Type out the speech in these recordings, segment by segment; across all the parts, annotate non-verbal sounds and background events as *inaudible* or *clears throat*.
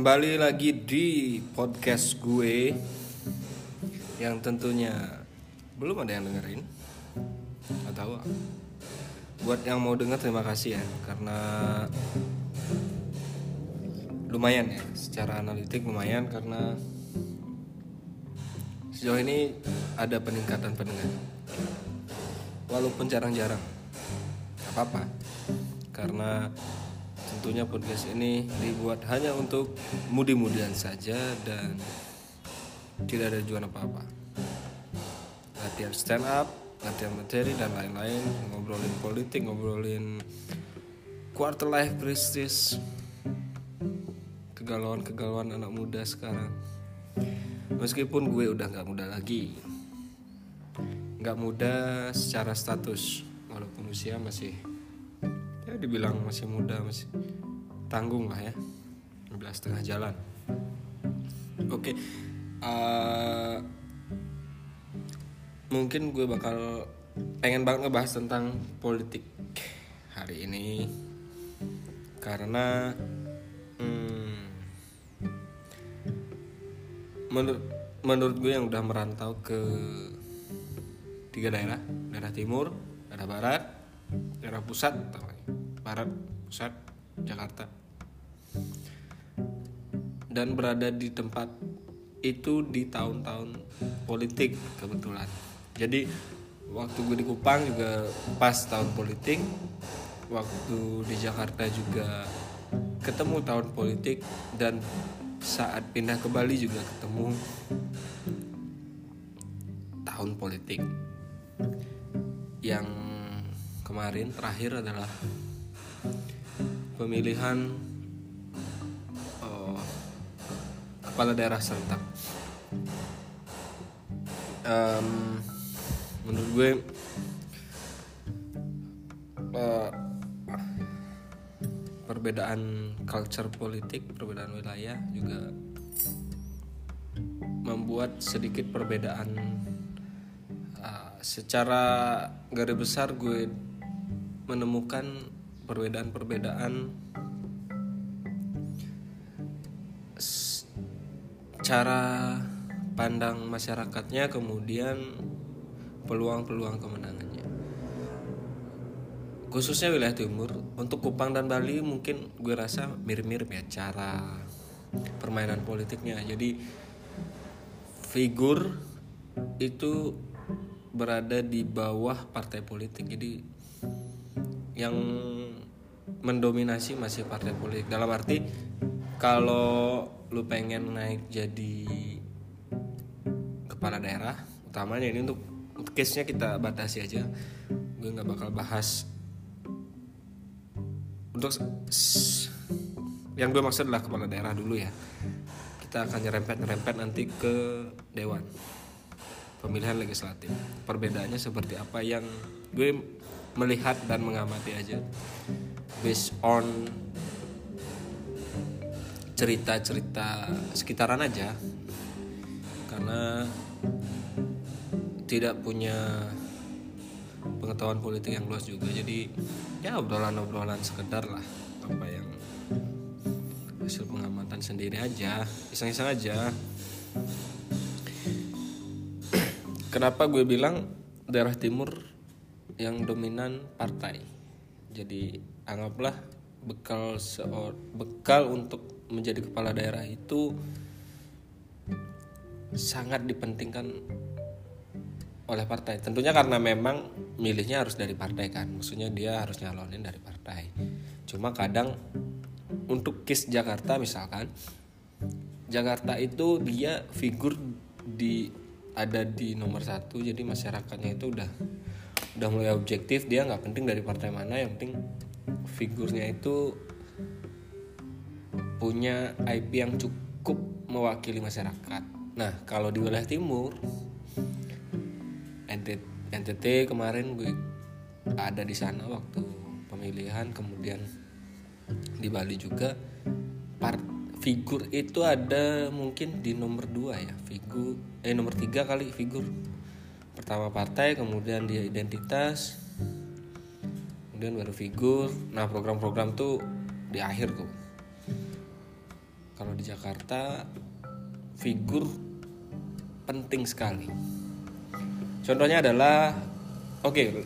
Kembali lagi di podcast gue Yang tentunya belum ada yang dengerin. Gak tahu. Buat yang mau denger terima kasih ya Karena Lumayan ya Secara analitik lumayan karena Sejauh ini ada peningkatan pendengar Walaupun jarang-jarang Gak apa-apa Karena tentunya podcast ini dibuat hanya untuk mudi-mudian saja dan tidak ada tujuan apa-apa. Latihan stand up, latihan materi dan lain-lain, ngobrolin politik, ngobrolin quarter life crisis, kegalauan-kegalauan anak muda sekarang. Meskipun gue udah nggak muda lagi, nggak muda secara status, walaupun usia masih ya dibilang masih muda masih tanggung lah ya. 12 setengah jalan. Oke uh, mungkin gue bakal pengen banget ngebahas tentang politik hari ini. Karena hmm, menurut menurut gue yang udah merantau ke tiga daerah. Daerah timur daerah barat daerah pusat barat pusat Jakarta. Dan berada di tempat itu di tahun-tahun politik kebetulan. Jadi waktu gue di Kupang juga pas tahun politik waktu di Jakarta juga ketemu tahun politik dan saat pindah ke Bali juga ketemu tahun politik. Yang kemarin terakhir adalah pemilihan uh, kepala daerah serentak. Um, menurut gue uh, perbedaan culture politik, perbedaan wilayah juga membuat sedikit perbedaan uh, secara garis besar gue menemukan perbedaan-perbedaan. Cara pandang masyarakatnya kemudian peluang-peluang kemenangannya. Khususnya wilayah timur untuk Kupang dan Bali mungkin gue rasa mirip-mirip ya cara permainan politiknya. Jadi figur itu berada di bawah partai politik. Jadi yang mendominasi masih partai politik. Dalam arti kalau lu pengen naik jadi kepala daerah utamanya ini untuk case nya kita batasi aja. Gue nggak bakal bahas untuk yang gue maksud adalah kepala daerah dulu ya. Kita akan nyerempet nyerempet nanti ke dewan. Pemilihan legislatif. Perbedaannya seperti apa yang gue melihat dan mengamati aja based on cerita-cerita sekitaran aja. Karena tidak punya pengetahuan politik yang luas juga. Jadi ya obrolan-obrolan sekedar lah. Apa yang hasil pengamatan sendiri aja. Iseng-iseng aja. *clears throat* Kenapa gue bilang daerah timur yang dominan partai? Jadi anggaplah bekal seor bekal untuk menjadi kepala daerah itu sangat dipentingkan oleh partai. Tentunya karena memang milihnya harus dari partai kan. Maksudnya dia harus nyalonin dari partai. Cuma kadang untuk kis Jakarta misalkan Jakarta itu dia figur di ada di nomor satu jadi masyarakatnya itu udah udah mulai objektif dia nggak penting dari partai mana yang penting figurnya itu punya IP yang cukup mewakili masyarakat. Nah, kalau di wilayah timur NTT, kemarin gue ada di sana waktu pemilihan, kemudian di Bali juga part figur itu ada mungkin di nomor dua ya figur eh nomor tiga kali figur pertama partai kemudian dia identitas kemudian baru figur. Nah program-program tuh di akhir tuh. Kalau di Jakarta figur penting sekali. Contohnya adalah oke okay,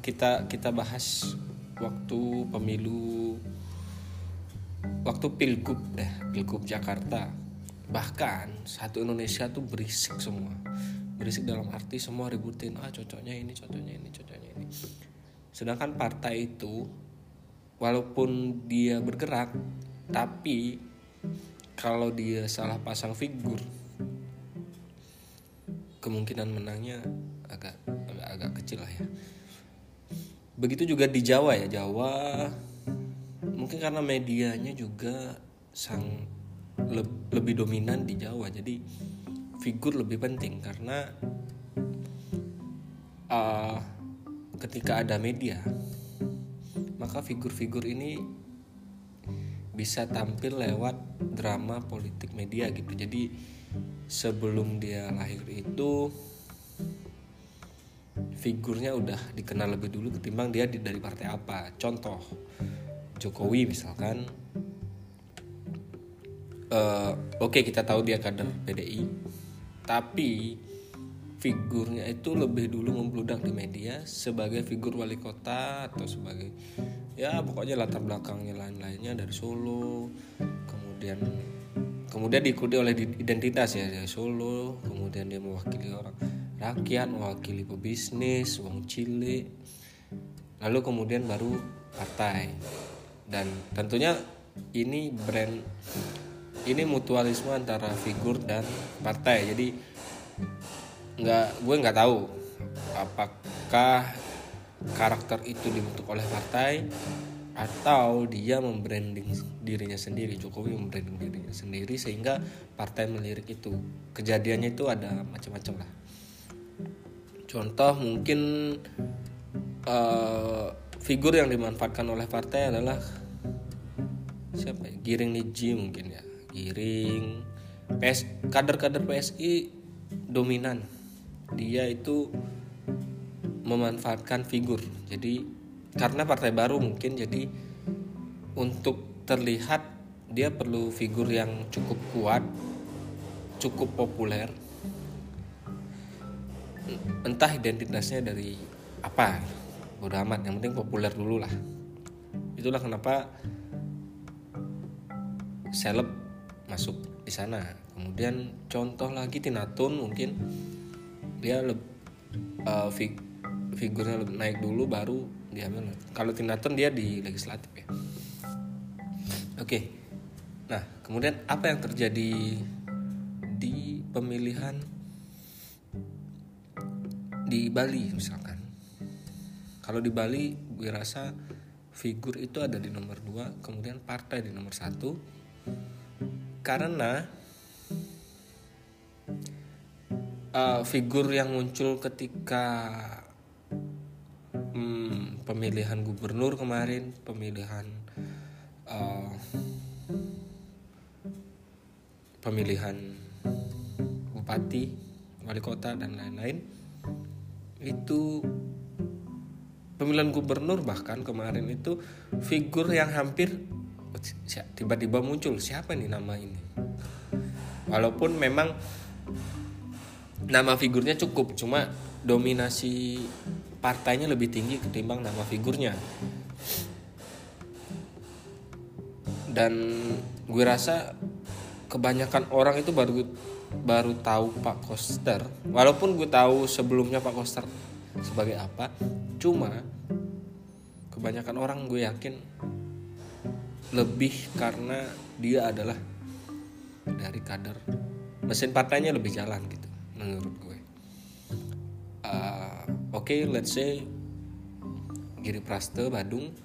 kita kita bahas waktu pemilu waktu pilgub deh pilgub Jakarta. Bahkan satu Indonesia tuh berisik semua. Berisik dalam arti semua ributin ah cocoknya ini cocoknya ini cocoknya ini sedangkan partai itu walaupun dia bergerak tapi kalau dia salah pasang figur kemungkinan menangnya agak agak agak kecil lah ya. Begitu juga di Jawa ya. Jawa mungkin karena medianya juga sang le, lebih dominan di Jawa. Jadi figur lebih penting karena uh, ketika ada media maka figur-figur ini bisa tampil lewat drama politik media gitu. Jadi sebelum dia lahir itu figurnya udah dikenal lebih dulu ketimbang dia dari partai apa. Contoh Jokowi misalkan uh, oke okay, kita tahu dia kader PDI tapi figurnya itu lebih dulu membludak di media sebagai figur wali kota atau sebagai ya pokoknya latar belakangnya lain-lainnya dari Solo kemudian kemudian diikuti oleh identitas ya dari Solo kemudian dia mewakili orang rakyat mewakili pebisnis uang cilik lalu kemudian baru partai. Dan tentunya ini brand ini mutualisme antara figur dan partai. Jadi nggak gue nggak tahu apakah karakter itu dibentuk oleh partai atau dia membranding dirinya sendiri Jokowi membranding dirinya sendiri sehingga partai melirik itu. Kejadiannya itu ada macam-macam lah. Contoh mungkin uh, figur yang dimanfaatkan oleh partai adalah siapa ya? Giring Niji mungkin ya. Giring PS kader-kader PSI dominan dia itu memanfaatkan figur. Jadi karena partai baru mungkin jadi untuk terlihat dia perlu figur yang cukup kuat cukup populer. Entah identitasnya dari apa bodo amat yang penting populer dulu lah. Itulah kenapa seleb masuk di sana. Kemudian contoh lagi Tinatun mungkin dia le, uh, fig, figurnya lebih naik dulu baru diambil. Kalau Tinatun dia di legislatif ya. Oke. Nah kemudian apa yang terjadi di pemilihan di Bali misalkan? Kalau di Bali gue rasa figur itu ada di nomor dua kemudian partai di nomor satu. Karena uh, figur yang muncul ketika hmm, pemilihan gubernur kemarin, pemilihan uh, pemilihan bupati, wali kota dan lain-lain itu pemilihan gubernur bahkan kemarin itu figur yang hampir tiba-tiba muncul. Siapa nih nama ini? Walaupun memang nama figurnya cukup cuma dominasi partainya lebih tinggi ketimbang nama figurnya. Dan gue rasa kebanyakan orang itu baru baru tahu Pak Koster. Walaupun gue tahu sebelumnya Pak Koster sebagai apa cuma kebanyakan orang gue yakin lebih karena dia adalah dari kader. Mesin partainya lebih jalan gitu menurut gue. Uh, oke okay, let's say Giri Praste Badung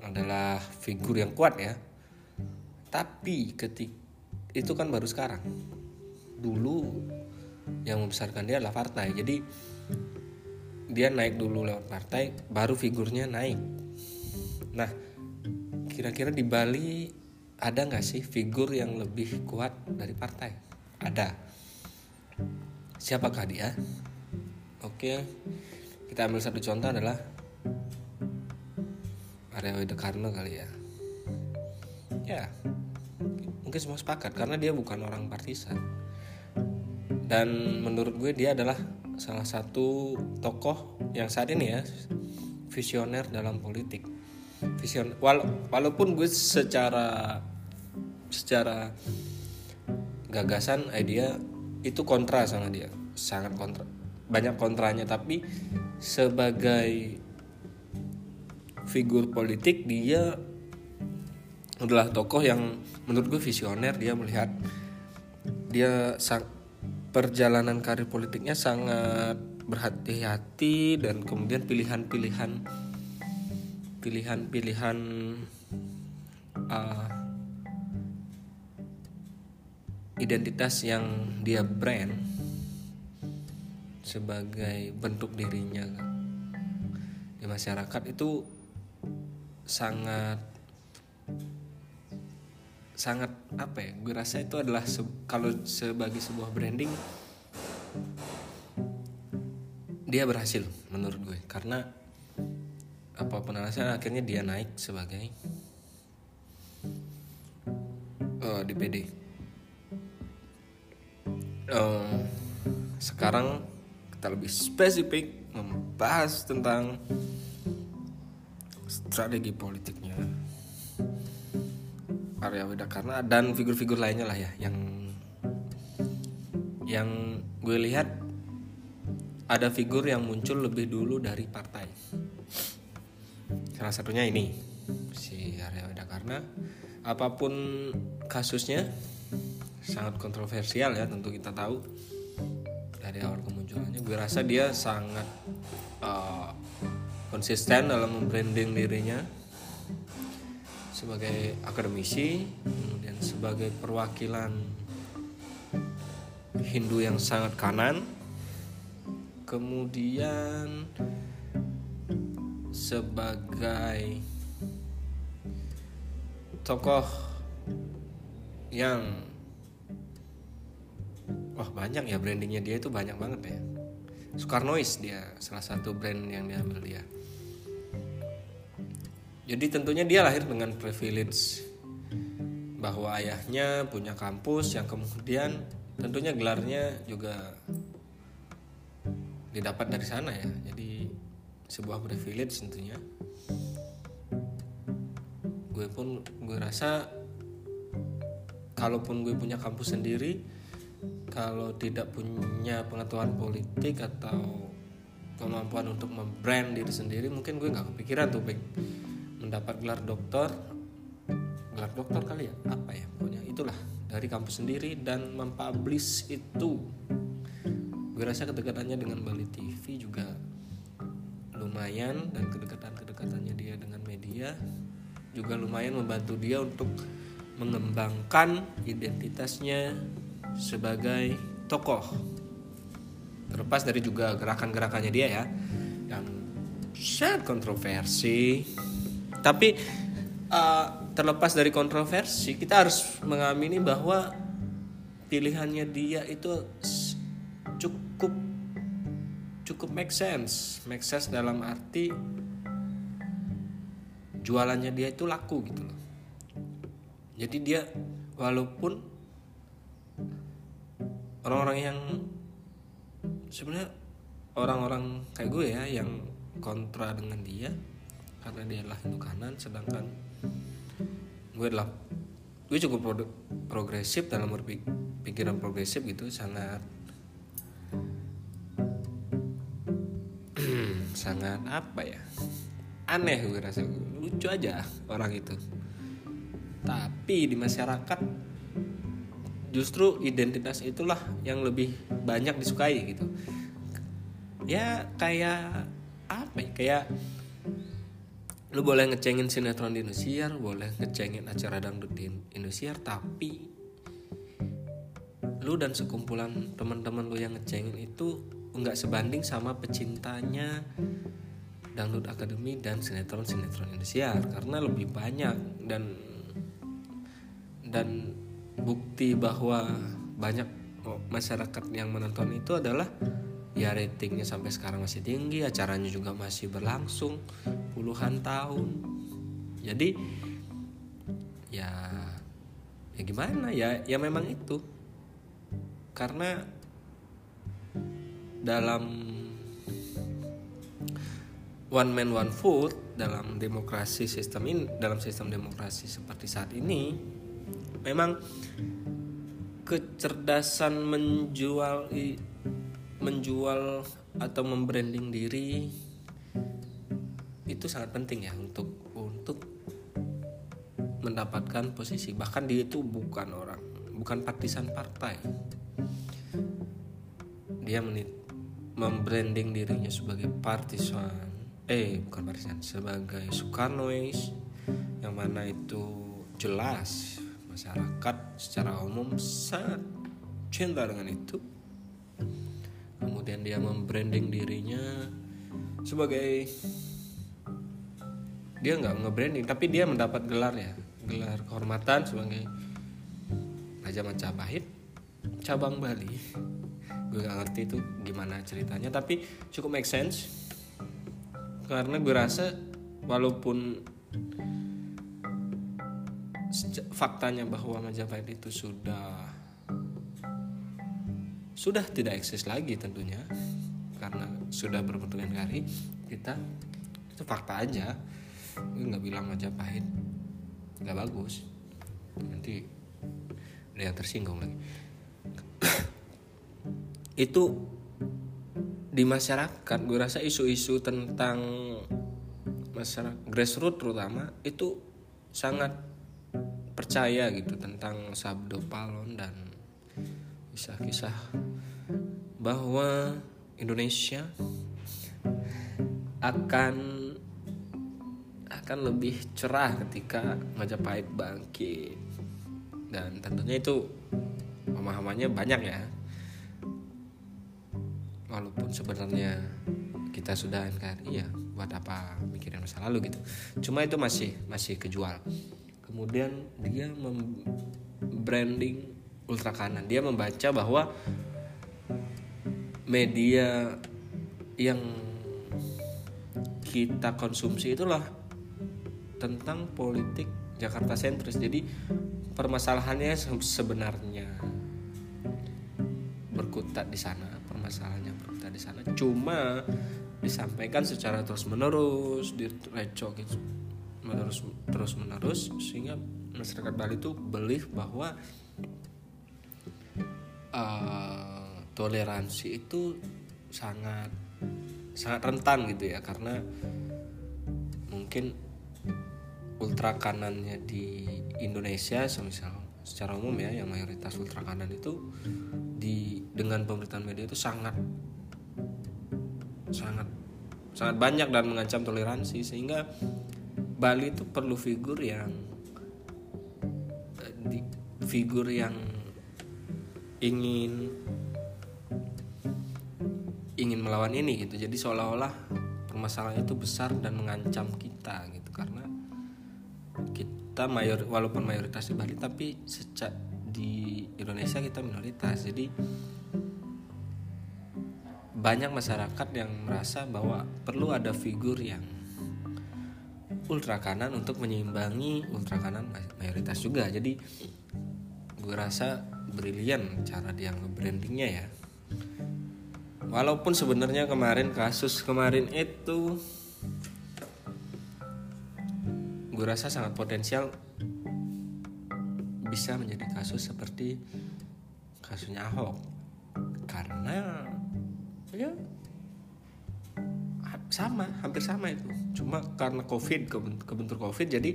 adalah figur yang kuat ya. Tapi ketik itu kan baru sekarang. Dulu yang membesarkan dia adalah partai. Jadi dia naik dulu lewat partai baru figurnya naik. Nah kira-kira di Bali ada nggak sih figur yang lebih kuat dari partai? Ada siapakah dia? Oke kita ambil satu contoh adalah Arya Karno kali ya. Ya mungkin semua sepakat karena dia bukan orang partisan. Dan menurut gue dia adalah salah satu tokoh yang saat ini ya visioner dalam politik. Vision wala walaupun gue secara secara gagasan idea itu kontra sama dia. Sangat kontra. Banyak kontranya tapi sebagai figur politik dia adalah tokoh yang menurut gue visioner. Dia melihat dia sang, perjalanan karir politiknya sangat berhati-hati dan kemudian pilihan-pilihan pilihan-pilihan uh, identitas yang dia brand sebagai bentuk dirinya di masyarakat itu sangat sangat apa ya gue rasa itu adalah se kalau sebagai sebuah branding dia berhasil menurut gue. Karena apa pun alasan akhirnya dia naik sebagai uh, di PD uh, sekarang kita lebih spesifik membahas tentang strategi politiknya Arya Widakarna dan figur-figur lainnya lah ya yang yang gue lihat ada figur yang muncul lebih dulu dari partai. Salah satunya ini si Arya Widakarna. Apa pun kasusnya sangat kontroversial ya tentu kita tahu dari awal kemunculannya. Gue rasa dia sangat uh, konsisten dalam membranding dirinya sebagai akademisi, kemudian sebagai perwakilan Hindu yang sangat kanan, kemudian sebagai tokoh yang wah banyak ya brandingnya dia itu banyak banget ya Soekarnois dia salah satu brand yang diambil dia jadi tentunya dia lahir dengan privilege bahwa ayahnya punya kampus yang kemudian tentunya gelarnya juga didapat dari sana ya. Jadi sebuah privilege tentunya. Gue pun gue rasa kalaupun gue punya kampus sendiri kalau tidak punya pengetahuan politik atau kemampuan untuk membrand diri sendiri mungkin gue nggak kepikiran tuh baik mendapat gelar doktor. Gelar doktor kali ya? Apa ya pokoknya? Itulah dari kampus sendiri dan mempublish itu. Gue rasa kedekatannya dengan Bali TV juga lumayan dan kedekatan-kedekatannya dia dengan media juga lumayan membantu dia untuk mengembangkan identitasnya sebagai tokoh. Terlepas dari juga gerakan-gerakannya dia ya yang sangat kontroversi. Tapi uh, terlepas dari kontroversi kita harus mengamini bahwa pilihannya dia itu cukup cukup make sense. Make sense dalam arti jualannya dia itu laku gitu loh. Jadi dia walaupun orang-orang yang sebenarnya orang-orang kayak gue ya yang kontra dengan dia karena dia adalah Hindu kanan sedangkan gue adalah gue cukup pro progresif dalam berpikiran progresif gitu sangat *clears throat* sangat apa ya aneh gue rasa lucu aja orang itu. Tapi di masyarakat justru identitas itulah yang lebih banyak disukai gitu. Ya kayak apa ya? Kayak lu boleh ngecengin sinetron di Indosiar boleh ngecengin acara dangdut di Indosiar tapi lu dan sekumpulan teman-teman lu yang ngecengin itu nggak sebanding sama pecintanya dangdut akademi dan sinetron sinetron Indosiar karena lebih banyak dan dan bukti bahwa banyak masyarakat yang menonton itu adalah ya ratingnya sampai sekarang masih tinggi acaranya juga masih berlangsung puluhan tahun. Jadi ya ya gimana ya? Ya memang itu. Karena dalam one man one vote dalam demokrasi sistem ini dalam sistem demokrasi seperti saat ini memang kecerdasan menjual menjual atau membranding diri itu sangat penting ya untuk untuk mendapatkan posisi. Bahkan dia itu bukan orang bukan partisan partai. Dia menit membranding dirinya sebagai partisan eh bukan partisan sebagai Soekarnois yang mana itu jelas masyarakat secara umum sangat cinta dengan itu. Kemudian dia membranding dirinya sebagai dia nggak nge-branding tapi dia mendapat gelar ya gelar kehormatan sebagai Raja Majapahit cabang Bali. Gue gak ngerti itu gimana ceritanya tapi cukup make sense. Karena gue rasa walaupun faktanya bahwa Majapahit itu sudah sudah tidak eksis lagi tentunya karena sudah berbentuk NKRI kita itu fakta aja. Gue nggak bilang Majapahit nggak bagus. Nanti yang tersinggung lagi. *coughs* Itu di masyarakat gue rasa isu-isu tentang masyarakat grassroots terutama itu sangat percaya gitu tentang sabdo palon dan kisah-kisah bahwa Indonesia akan akan lebih cerah ketika Majapahit bangkit. Dan tentunya itu pemahamannya banyak ya. Walaupun sebenarnya kita sudah NKRI ya buat apa mikirin masa lalu gitu. Cuma itu masih masih kejual kemudian dia membranding ultra kanan. Dia membaca bahwa media yang kita konsumsi itulah tentang politik Jakarta sentris. Jadi permasalahannya sebenarnya berkutat di sana permasalahannya berkutat di sana. Cuma disampaikan secara terus menerus direcok gitu menerus terus menerus sehingga masyarakat Bali itu belief bahwa uh, toleransi itu sangat sangat rentan gitu ya karena mungkin ultra kanannya di Indonesia semisal secara umum ya yang mayoritas ultra kanan itu di dengan pemberitaan media itu sangat sangat sangat banyak dan mengancam toleransi sehingga Bali itu perlu figur yang di, figur yang ingin ingin melawan ini gitu. Jadi seolah-olah permasalahan itu besar dan mengancam kita gitu. Karena kita mayor walaupun mayoritas di Bali tapi sejak di Indonesia kita minoritas. Jadi banyak masyarakat yang merasa bahwa perlu ada figur yang ultra kanan untuk menyeimbangi ultra kanan mayoritas juga. Jadi gue rasa brilian cara dia nge-brandingnya ya. Walaupun sebenarnya kemarin kasus kemarin itu gue rasa sangat potensial bisa menjadi kasus seperti kasusnya Ahok. Karena ya sama hampir sama itu. Cuma karena covid kebentur covid jadi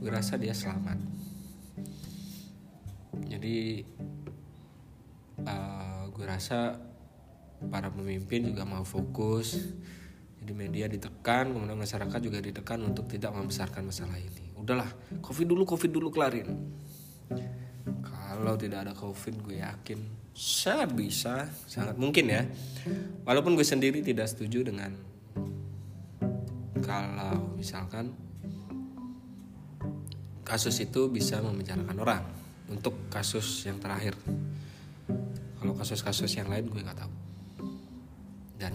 gue rasa dia selamat. Jadi uh, gue rasa para pemimpin juga mau fokus. Jadi media ditekan kemudian masyarakat juga ditekan untuk tidak membesarkan masalah ini. Udahlah covid dulu covid dulu kelarin kalau tidak ada covid gue yakin sangat bisa sangat mungkin ya. Walaupun gue sendiri tidak setuju dengan kalau misalkan kasus itu bisa membicarakan orang untuk kasus yang terakhir. Kalau kasus-kasus yang lain gue nggak tahu. Dan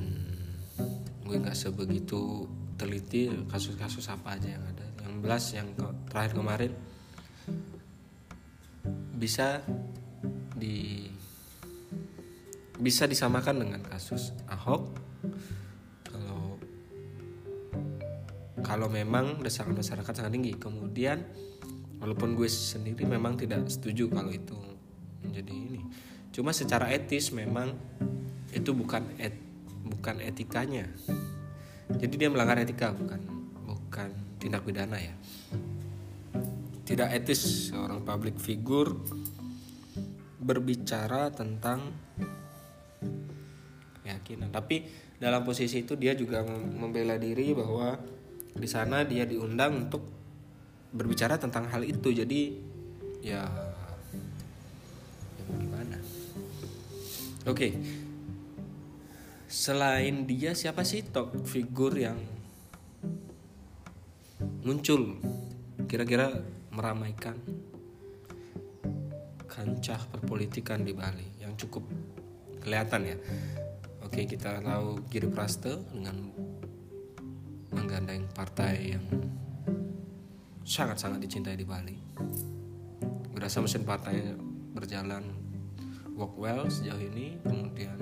gue nggak sebegitu teliti kasus-kasus apa aja yang ada. Yang belas yang terakhir kemarin bisa di bisa disamakan dengan kasus Ahok. Kalau kalau memang desakan masyarakat sangat tinggi. Kemudian walaupun gue sendiri memang tidak setuju kalau itu menjadi ini. Cuma secara etis memang itu bukan et, bukan etikanya. Jadi dia melanggar etika bukan bukan tindak pidana ya tidak etis seorang public figure berbicara tentang keyakinan. Tapi dalam posisi itu dia juga membela diri bahwa di sana dia diundang untuk berbicara tentang hal itu. Jadi ya, ya gimana? Oke. Selain dia siapa sih top figur yang muncul? Kira-kira meramaikan kancah perpolitikan di Bali yang cukup kelihatan ya Oke kita tahu Giri Praste dengan menggandeng partai yang sangat-sangat dicintai di Bali. Berasa mesin partai berjalan work well sejauh ini. Kemudian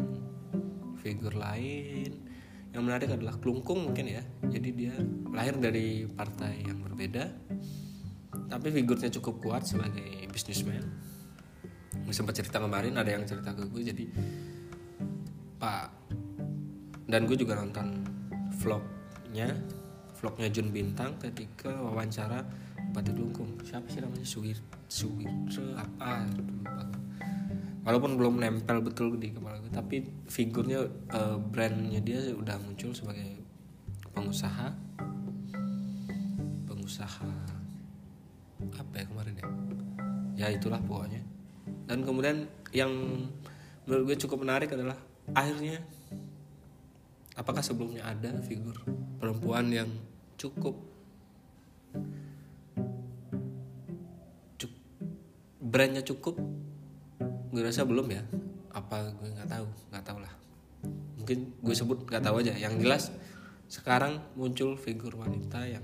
figur lain yang menarik adalah Klungkung mungkin ya. Jadi dia lahir dari partai yang berbeda, tapi figurnya cukup kuat sebagai businessman. Sempat cerita kemarin ada yang cerita ke gue jadi Pak dan gue juga nonton vlognya vlognya Jun Bintang ketika wawancara Bupati Kelungkung siapa sih namanya? Suwir Suwir apa? Walaupun belum nempel betul di kepala gue tapi figurnya uh, brandnya dia udah muncul sebagai pengusaha. Pengusaha ya itulah pokoknya. Dan kemudian yang menurut gue cukup menarik adalah akhirnya apakah sebelumnya ada figur perempuan yang cukup cuk, brandnya cukup? Gue rasa belum ya. Apa gue nggak tahu nggak tahu lah. Mungkin gue sebut nggak tahu aja. Yang jelas sekarang muncul figur wanita yang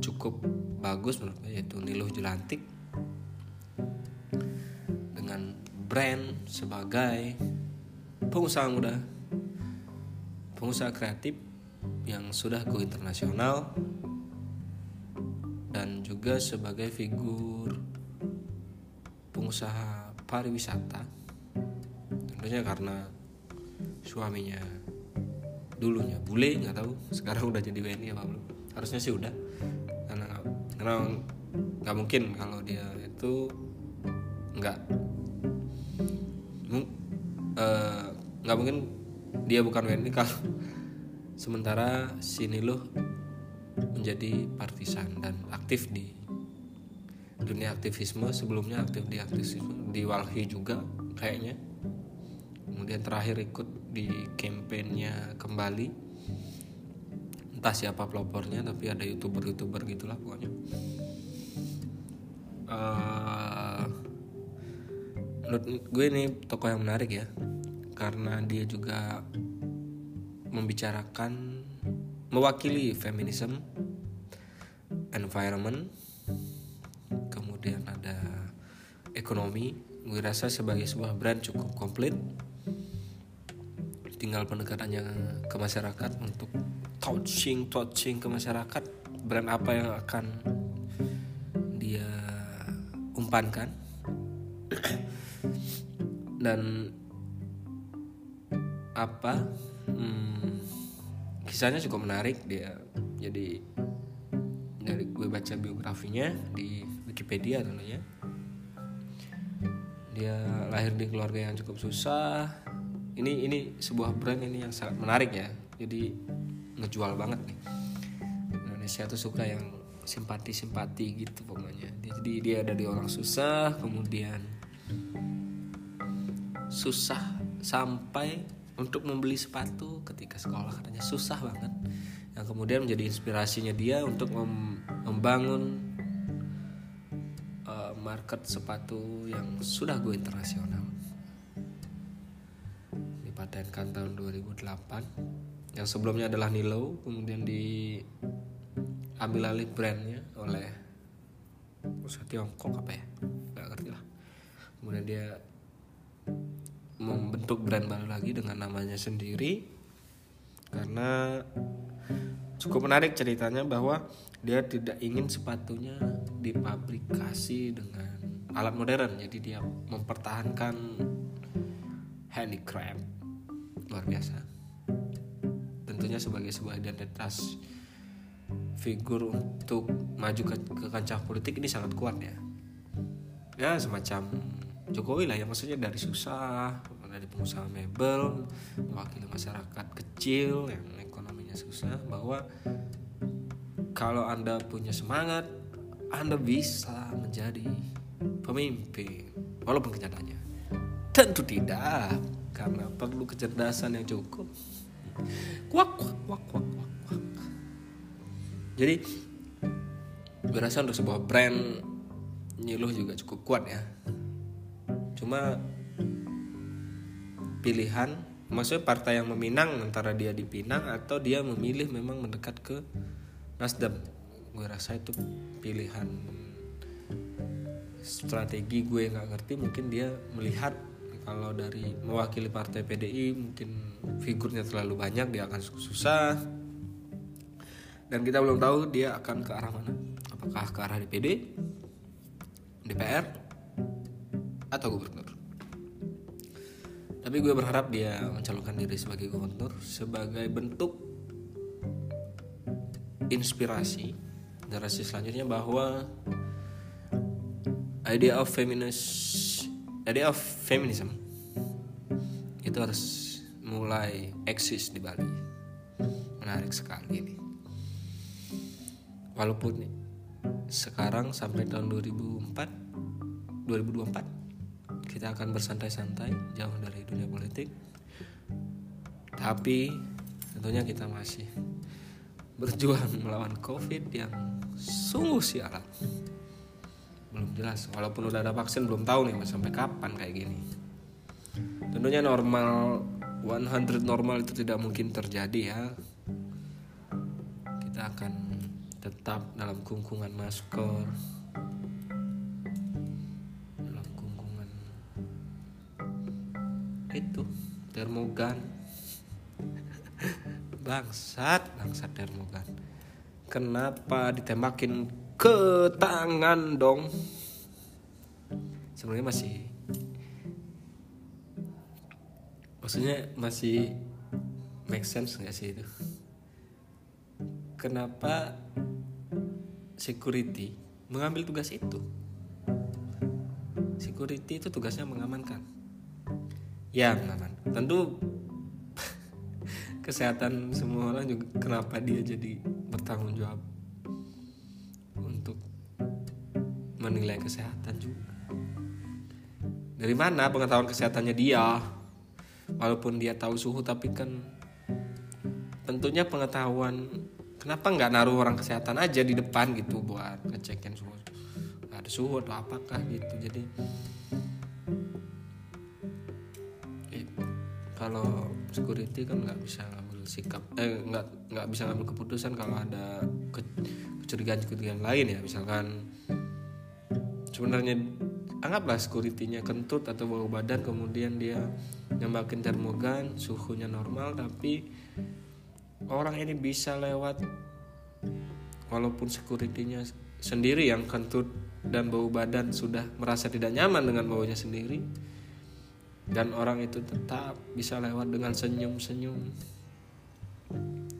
cukup bagus menurut gue yaitu Niluh Jelantik dengan brand sebagai pengusaha muda pengusaha kreatif yang sudah go internasional dan juga sebagai figur pengusaha pariwisata. Tentunya karena suaminya dulunya bule nggak tahu sekarang udah jadi WNI apa belum. Harusnya sih udah. Karena karena nggak mungkin kalau dia itu nggak nggak uh, mungkin dia bukan WNI kalau *laughs* sementara si Niluh menjadi partisan dan aktif di dunia aktivisme sebelumnya aktif di aktivisme di Walhi juga kayaknya. Kemudian terakhir ikut di kampanyenya kembali. Entah siapa pelopornya tapi ada youtuber youtuber gitulah pokoknya. Uh, menurut gue ini tokoh yang menarik ya karena dia juga membicarakan mewakili feminisme environment kemudian ada ekonomi. Gue rasa sebagai sebuah brand cukup komplit. Tinggal pendekatannya ke masyarakat untuk touching touching ke masyarakat brand apa yang akan dia umpankan. Dan apa hmm, kisahnya cukup menarik dia jadi dari gue baca biografinya di Wikipedia tentunya. Dia lahir di keluarga yang cukup susah. Ini ini sebuah brand ini yang sangat menarik ya. Jadi ngejual banget nih. Indonesia tuh suka yang simpati simpati gitu pokoknya. Jadi dia dari orang susah kemudian susah sampai untuk membeli sepatu ketika sekolah katanya. Susah banget. Yang kemudian menjadi inspirasinya dia untuk mem membangun uh, market sepatu yang sudah go internasional. Dipatenkan tahun 2008 yang sebelumnya adalah Nilo kemudian diambil alih brandnya oleh usaha Tiongkok apa ya? Nggak ngerti lah. Kemudian dia membentuk brand baru lagi dengan namanya sendiri. Karena cukup menarik ceritanya bahwa dia tidak ingin sepatunya dipabrikasi dengan alat modern. Jadi dia mempertahankan handicraft. Luar biasa. Tentunya sebagai sebuah identitas figur untuk maju ke, ke kancah politik ini sangat kuat ya. Ya semacam Jokowi lah ya maksudnya dari susah dari pengusaha mebel mewakili masyarakat kecil yang ekonominya susah bahwa kalau anda punya semangat anda bisa menjadi pemimpin walaupun kenyataannya. Tentu tidak karena perlu kecerdasan yang cukup. Kuak kuak kuak kuak kuak, kuak. jadi berasa untuk sebuah brand nyiluh juga cukup kuat ya cuma pilihan maksudnya partai yang meminang antara dia dipinang atau dia memilih memang mendekat ke Nasdem. Gue rasa itu pilihan strategi gue nggak ngerti mungkin dia melihat kalau dari mewakili partai PDI mungkin figurnya terlalu banyak dia akan susah. Dan kita belum tahu dia akan ke arah mana. Apakah ke arah DPD DPR atau gubernur. Tapi gue berharap dia mencalonkan diri sebagai gubernur sebagai bentuk inspirasi generasi selanjutnya bahwa idea of feminist idea of feminism itu harus mulai eksis di Bali. Menarik sekali ini. Walaupun sekarang sampai tahun 2004 2024 kita akan bersantai-santai jauh dari dunia politik. Tapi tentunya kita masih berjuang *laughs* melawan covid yang sungguh sialan belum jelas walaupun udah ada vaksin belum tahu nih sampai kapan kayak gini. Tentunya normal 100 normal itu tidak mungkin terjadi ya. Kita akan tetap dalam kungkungan masker termogan bangsat bangsat termogan kenapa ditembakin ke tangan dong? Sebenarnya masih maksudnya masih make sense nggak sih itu? Kenapa security mengambil tugas itu? Security itu tugasnya mengamankan ya aman tentu *laughs* kesehatan semua orang juga kenapa dia jadi bertanggung jawab untuk menilai kesehatan juga? Dari mana pengetahuan kesehatannya dia? Walaupun dia tahu suhu tapi kan tentunya pengetahuan kenapa nggak naruh orang kesehatan aja di depan gitu buat ngecekin suhu. Ada suhu atau apakah gitu. Jadi kalau security kan nggak bisa ngambil sikap eh nggak nggak bisa ngambil keputusan kalau ada ke, kecurigaan kecurigaan lain ya misalkan. Sebenarnya anggaplah securitynya kentut atau bau badan kemudian dia nyambakin termogan suhunya normal tapi orang ini bisa lewat walaupun securitynya sendiri yang kentut dan bau badan sudah merasa tidak nyaman dengan baunya sendiri dan orang itu tetap bisa lewat dengan senyum-senyum.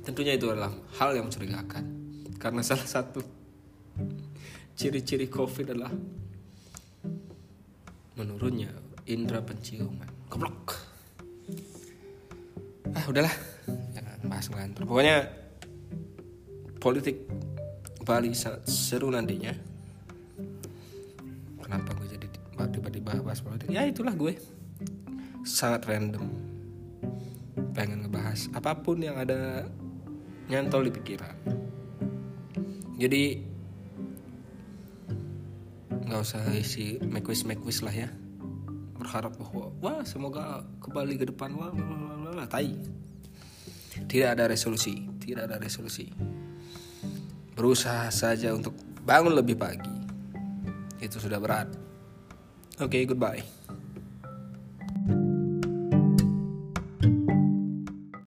Tentunya itu adalah hal yang mencurigakan karena salah satu ciri-ciri COVID adalah menurunnya indera penciuman. Goblok. Ah, udahlah. Jangan bahas ngantor. Pokoknya politik Bali sangat seru nantinya. Kenapa gue jadi tiba-tiba bahas politik? Ya itulah gue sangat random. Pengen ngebahas apa pun yang ada nyantol di pikiran. Jadi nggak usah isi makwis makwis lah ya. Berharap bahwa wah semoga kembali ke depan wah wah, tai. Tidak ada resolusi tidak ada resolusi. Berusaha saja untuk bangun lebih pagi. Itu sudah berat. Oke, okay, goodbye.